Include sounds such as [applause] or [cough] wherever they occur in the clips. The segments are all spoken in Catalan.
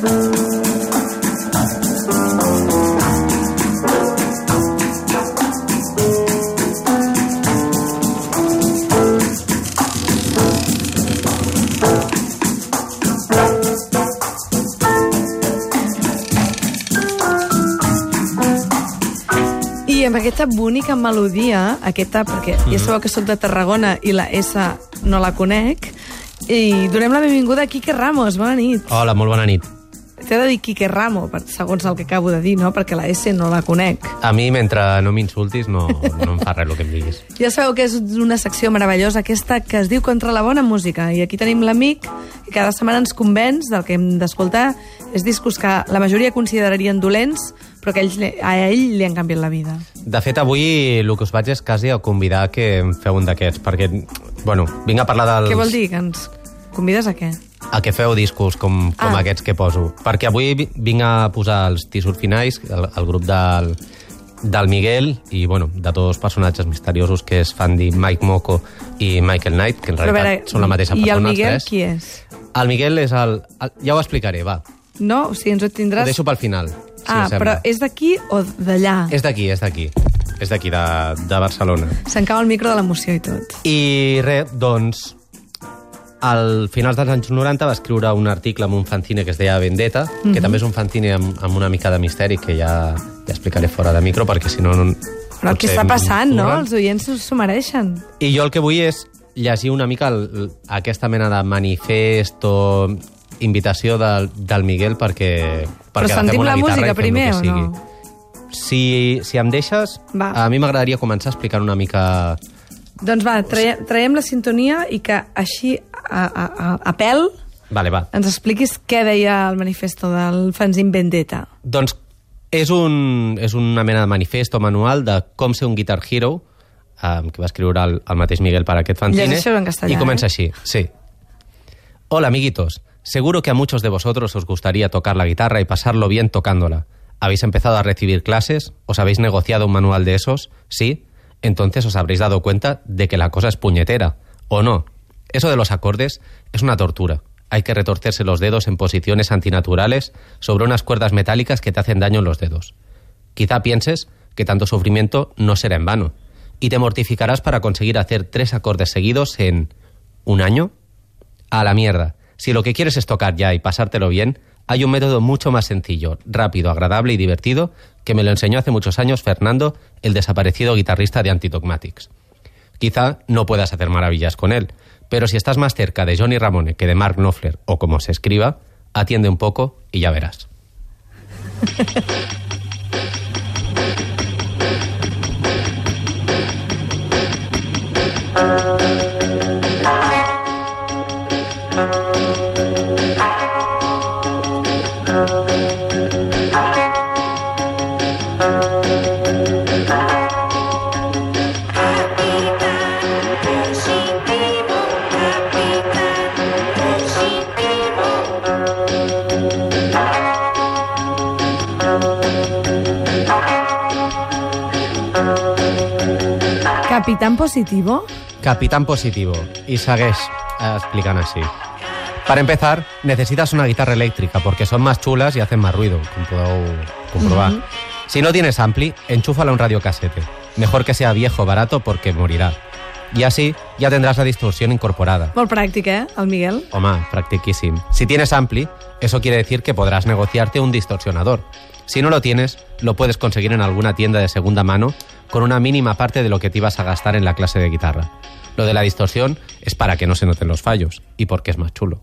I amb aquesta bonica melodia, aquesta, perquè ja sabeu que sóc de Tarragona i la S no la conec, i donem la benvinguda a Quique Ramos. Bona nit. Hola, molt bona nit. T'he de dir Quique Ramo, per, segons el que acabo de dir, no? Perquè la S no la conec. A mi, mentre no m'insultis, no, no em fa res el que em diguis. [laughs] Ja sabeu que és una secció meravellosa, aquesta que es diu Contra la bona música. I aquí tenim l'amic que cada setmana ens convenç del que hem d'escoltar. És discos que la majoria considerarien dolents, però que a ell, a ell li han canviat la vida. De fet, avui el que us vaig és quasi a convidar que em feu un d'aquests, perquè, bueno, vinc a parlar dels... Què vol dir? Que ens convides a què? A que feu discos com, com Ah. aquests que poso. Perquè avui vi- vinc a posar els Tissues Finais, el, el grup del, del Miguel i, bueno, de dos personatges misteriosos que es fan dir Mike Moco i Michael Knight, que en realitat veure, són la mateixa I persona, el els Miguel tres. qui és? El Miguel és el, el... Ja ho explicaré, va. No? O sigui, ens ho Ho tindràs... deixo pel final. si ah, però és d'aquí o d'allà? És d'aquí, és d'aquí. És d'aquí, de, de Barcelona. Se'n cau el micro de l'emoció i tot. I res, doncs, al finals dels anys 90 va escriure un article amb un fanzine que es deia Vendetta, mm -hmm. que també és un fanzine amb, amb una mica de misteri que ja, ja explicaré fora de micro, perquè si no... no Però què està passant, no? Els oients s'ho mereixen. I jo el que vull és llegir una mica el, aquesta mena de manifest o invitació del, del Miguel perquè, perquè sentim agafem una la música primer, o no? Si, si em deixes, Va. a mi m'agradaria començar explicant una mica Doncs va, traiem, traiem la sintonia i que així, a, a, a, a pèl, Vale, va. ens expliquis què deia el manifesto del fanzine Vendetta. Doncs és, un, és una mena de manifest o manual de com ser un guitar hero, um, que va escriure el, el mateix Miguel per aquest fanzine. Castellà, I comença eh? així, sí. Hola, amiguitos. Seguro que a muchos de vosotros os gustaría tocar la guitarra y pasarlo bien tocándola. ¿Habéis empezado a recibir clases? ¿Os habéis negociado un manual de esos? ¿Sí? Entonces os habréis dado cuenta de que la cosa es puñetera. ¿O no? Eso de los acordes es una tortura. Hay que retorcerse los dedos en posiciones antinaturales sobre unas cuerdas metálicas que te hacen daño en los dedos. Quizá pienses que tanto sufrimiento no será en vano, y te mortificarás para conseguir hacer tres acordes seguidos en un año. A la mierda. Si lo que quieres es tocar ya y pasártelo bien, hay un método mucho más sencillo, rápido, agradable y divertido que me lo enseñó hace muchos años Fernando, el desaparecido guitarrista de Antidogmatics. Quizá no puedas hacer maravillas con él, pero si estás más cerca de Johnny Ramone que de Mark Knopfler o como se escriba, atiende un poco y ya verás. [laughs] Positivo? Capitán Positivo. Y segueix eh, explicant així. Para empezar, necesitas una guitarra eléctrica porque son más chulas y hacen más ruido, como podeu comprobar. Si no tienes ampli, enchúfala a un radiocasete. Mejor que sea viejo o barato porque morirá. Y así ya tendrás la distorsión incorporada. Molt pràctic, eh, el Miguel? Home, practiquíssim. Si tienes ampli, eso quiere decir que podrás negociarte un distorsionador. Si no lo tienes, lo puedes conseguir en alguna tienda de segunda mano con una mínima parte de lo que te ibas a gastar en la clase de guitarra. Lo de la distorsión es para que no se noten los fallos y porque es más chulo.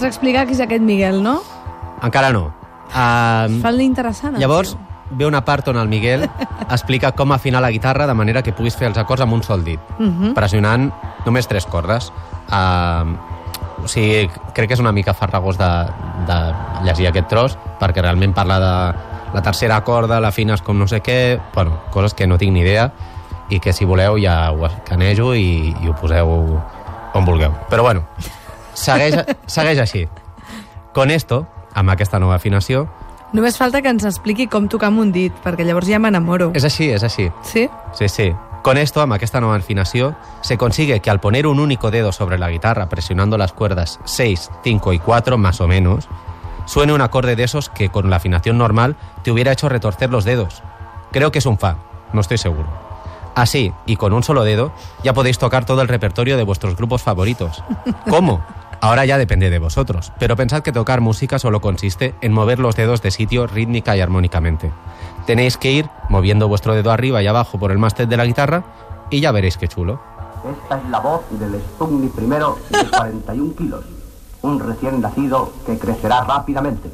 Vols explicar qui és aquest Miguel, no? Encara no. Um, Fa-li interessant. Llavors, tio. ve una part on el Miguel [laughs] explica com afinar la guitarra de manera que puguis fer els acords amb un sol dit, Mhm. pressionant només tres cordes. Uh, o sigui, crec que és una mica farragós de, de llegir aquest tros, perquè realment parla de la tercera corda, l'afines com no sé què, bueno, coses que no tinc ni idea. i que si voleu ja ho escanejo i, i ho poseu on vulgueu. Però bueno, segueix, segueix així. Con esto, amb aquesta nova afinació, Només falta que ens expliqui com tocar amb un dit, perquè llavors ja m'enamoro. és així, és així. Sí? Sí, sí. Con esto, amb aquesta nueva afinación, se consigue que al poner un único dedo sobre la guitarra presionando las cuerdas 6, 5 y 4 más o menos, suene un acorde de esos que con la afinación normal te hubiera hecho retorcer los dedos. Creo que es un fa, no estoy seguro. Así, y con un solo dedo, ya podéis tocar todo el repertorio de vuestros grupos favoritos. ¿Cómo? Ahora ya depende de vosotros, pero pensad que tocar música solo consiste en mover los dedos de sitio rítmica y armónicamente. Tenéis que ir moviendo vuestro dedo arriba y abajo por el mástil de la guitarra y ya veréis qué chulo. Esta es la voz del Stugni primero de 41 kilos, un recién nacido que crecerá rápidamente.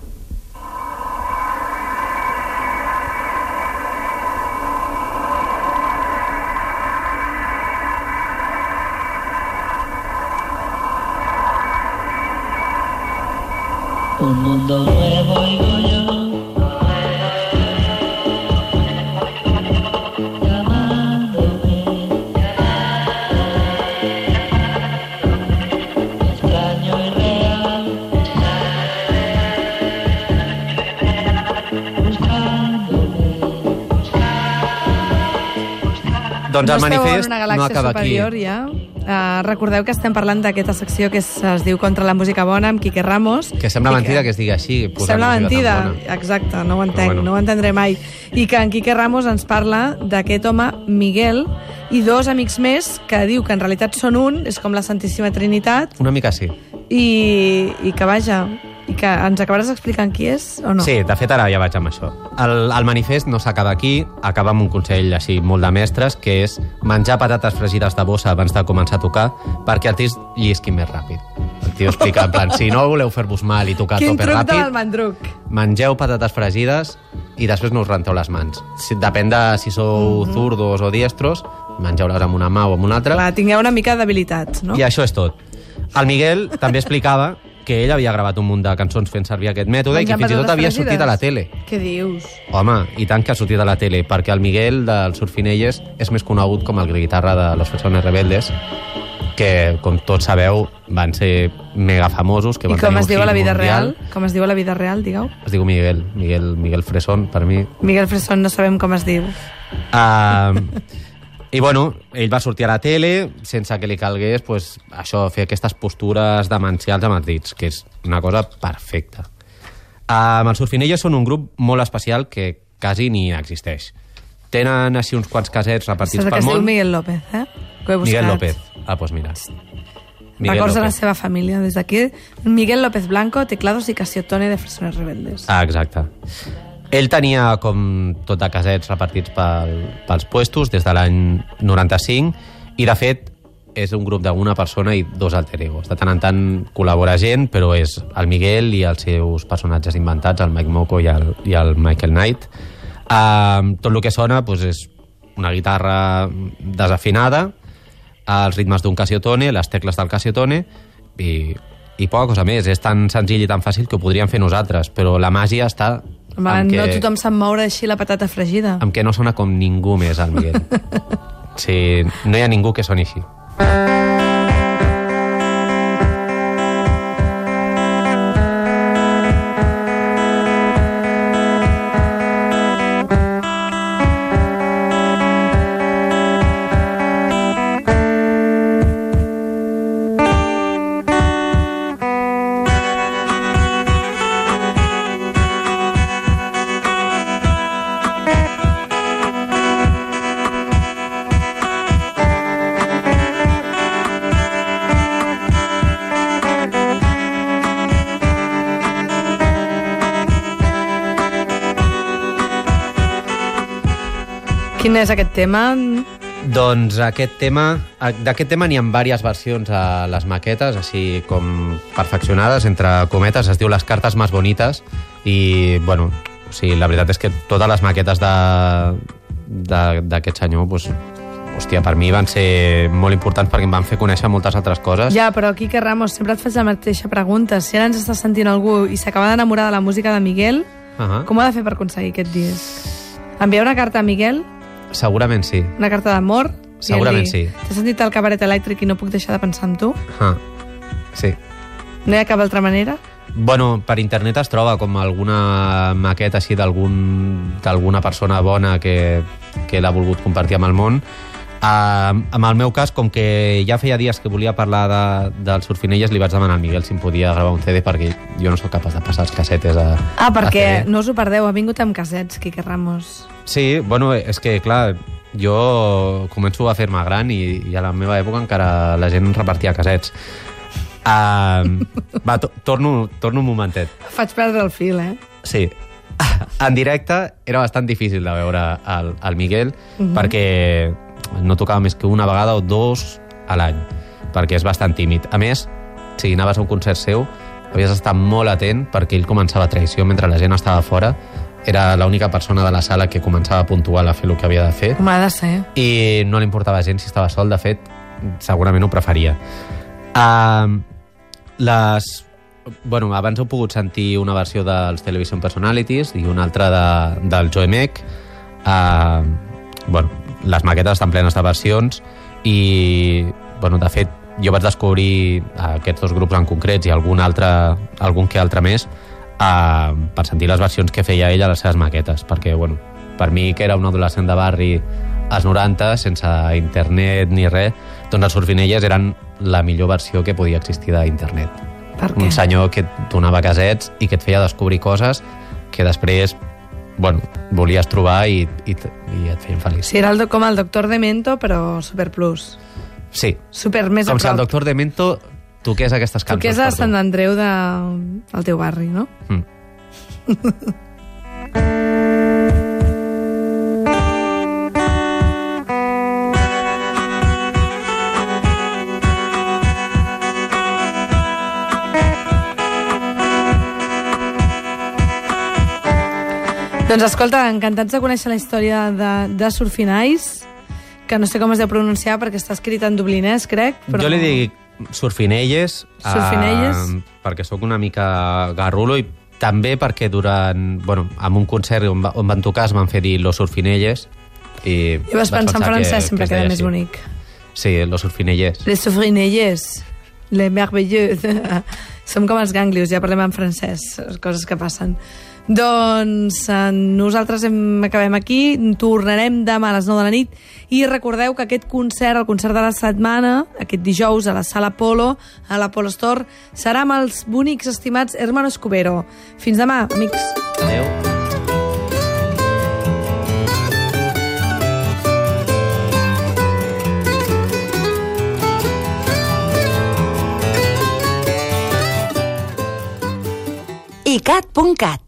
Un mundo nuevo oigo yo. Extraño y real. Doncs el no acaba aquí. Uh, recordeu que estem parlant d'aquesta secció que es, es diu Contra la música bona, amb Quique Ramos. Que sembla I mentida que es digui així. Sembla mentida, exacte, no ho entenc, Però bueno. no ho entendré mai. I que en Quique Ramos ens parla d'aquest home, Miguel, i dos amics més que diu que en realitat són un, és com la Santíssima Trinitat, Una mica sí. i, i que vaja, i que ens acabaràs explicant qui és o no? Sí, de fet ara ja vaig amb això. El, el manifest no s'acaba aquí, acaba amb un consell així molt de mestres, que és menjar patates fregides de bossa abans de començar a tocar perquè el tio llisqui més ràpid. El tio explica, en plan, si no voleu fer-vos mal i tocar Quin tope truc ràpid, del mandruc. mengeu patates fregides i després no us renteu les mans. Si, depèn de si sou Mhm. zurdos o diestros, mengeu-les amb una mà o amb una altra. Clar, tingueu una mica d'habilitats, no? I això és tot. El Miguel també explicava que ell havia gravat un munt de cançons fent servir aquest mètode i que fins i tot havia sortit a la tele. Què dius? Home, i tant que ha sortit a la tele, perquè el Miguel del Surfinelles és més conegut com el guitarra de Los Persones Rebeldes, que, com tots sabeu, van ser mega famosos. Que I van com es diu a la vida mundial. real? Com es diu a la vida real, digueu? Es diu Miguel, Miguel, Miguel Fresón, per mi. Miguel Fresson no sabem com es diu. Uh, I bueno, ell va sortir a la tele sense que li calgués pues, això, fer aquestes postures demencials amb els dits, que és una cosa perfecta. Um, els Surfinelles són un grup molt especial que quasi ni existeix. Tenen així uns quants casets repartits Saps que pel es diu món. Miguel López, eh? Que he buscat. Miguel López. Ah, doncs mira. Records de la seva família. Des d'aquí, Miguel López Blanco, teclados i Casiotone de Fresones Rebeldes. Ah, exacte. Ell tenia com tot de casets repartits pel, pels puestos des de l'any 95 i de fet és un grup d'una persona i dos alter egos. De tant en tant col·labora gent, però és el Miguel i els seus personatges inventats, el Mike Moko i el, i el Michael Knight. Uh, tot el que sona doncs, és una guitarra desafinada, els ritmes d'un Casiotone, les tecles del Casiotone i, i poca cosa més. És tan senzill i tan fàcil que ho podríem fer nosaltres, però la màgia està Home, no que, tothom sap moure així la patata fregida. amb que no sona com ningú més el Miguel. [laughs] sí, no hi ha ningú que soni així. Quin és aquest tema? Doncs aquest tema, d'aquest tema n'hi ha diverses versions a les maquetes, així com perfeccionades, entre cometes, es diu Les cartes més bonites, i, bueno, o sigui, la veritat és que totes les maquetes d'aquest senyor, doncs, hòstia, per mi van ser molt importants perquè em van fer conèixer moltes altres coses. Ja, però Quique Ramos, sempre et faig la mateixa pregunta. Si ara ens està sentint algú i s'acaba d'enamorar de la música de Miguel, Uh -huh. com ho ha de fer per aconseguir aquest disc? Enviar una carta a Miguel? Segurament sí. Una carta d'amor? Segurament sí. T'has sentit el cabaret elèctric i no puc deixar de pensar en tu? Ah, sí. No hi ha cap altra manera? Bueno, per internet es troba com alguna maqueta així d'algun- d'alguna persona bona que, que l'ha volgut compartir amb el món. Uh, en el meu cas, com que ja feia dies que volia parlar de, dels surfinelles, li vaig demanar al Miguel si em podia gravar un CD perquè jo no sóc capaç de passar els cassetes a Ah, a perquè CD. no us ho perdeu, ha vingut amb casets, Quique Ramos. Sí, bueno, és que, clar, jo començo a fer-me gran i, i a la meva època encara la gent repartia casets. Uh, va, to torno, torno un momentet. Faig perdre el fil, eh? Sí. [laughs] En directe era bastant difícil de veure el, el Miguel Mhm. perquè no tocava més que una vegada o dos a l'any, perquè és bastant tímid. A més, si anaves a un concert seu, havies d'estar molt atent perquè ell començava a traïció mentre la gent estava fora. Era l'única persona de la sala que començava puntual a fer el que havia de fer Com ha de ser. i no li importava gens si estava sol, de fet, segurament ho preferia. Uh, les... Bueno, abans heu pogut sentir una versió dels Television Personalities i una altra de, del Joe Meck. Uh, bueno, les maquetes estan plenes de versions i, bueno, de fet, jo vaig descobrir aquests dos grups en concrets i algun, altre, algun que altre més uh, per sentir les versions que feia ell a les seves maquetes, perquè, bueno, per mi, que era un adolescent de barri als 90, sense internet ni res, doncs els surfinelles eren la millor versió que podia existir d'internet. Per què? Un senyor que et donava casets i que et feia descobrir coses que després bueno, volies trobar i, i, i et feien feliç. Sí, era el, com el doctor Demento, però super plus. Sí, Super més com a si el prop. doctor Demento toqués aquestes cançons. que és a. Sant Andreu de... teu barri, no? Mm. [laughs] Doncs escolta, encantats de conèixer la història de, de Surfinais, que no sé com es deu pronunciar perquè està escrit en dublinès, crec. Però... Jo li dic surfinelles, Surfinelles. eh, perquè sóc una mica garrulo i també perquè durant, bueno, en un concert on, va, on van tocar es van fer dir los surfinelles i I vas pensar en que- francès, que sempre es queda més així. bonic. Sí, los surfinelles. Les Surfinelles, les merveilleux. [laughs] Som com els ganglios, ja parlem en francès, coses que passen. Doncs eh, nosaltres hem, acabem aquí, tornarem demà a les 9 de la nit i recordeu que aquest concert, el concert de la setmana, aquest dijous a la Sala Polo, a la Polo Store, serà amb els bonics estimats Hermano Escobero. Fins demà, amics. Adéu. icat.cat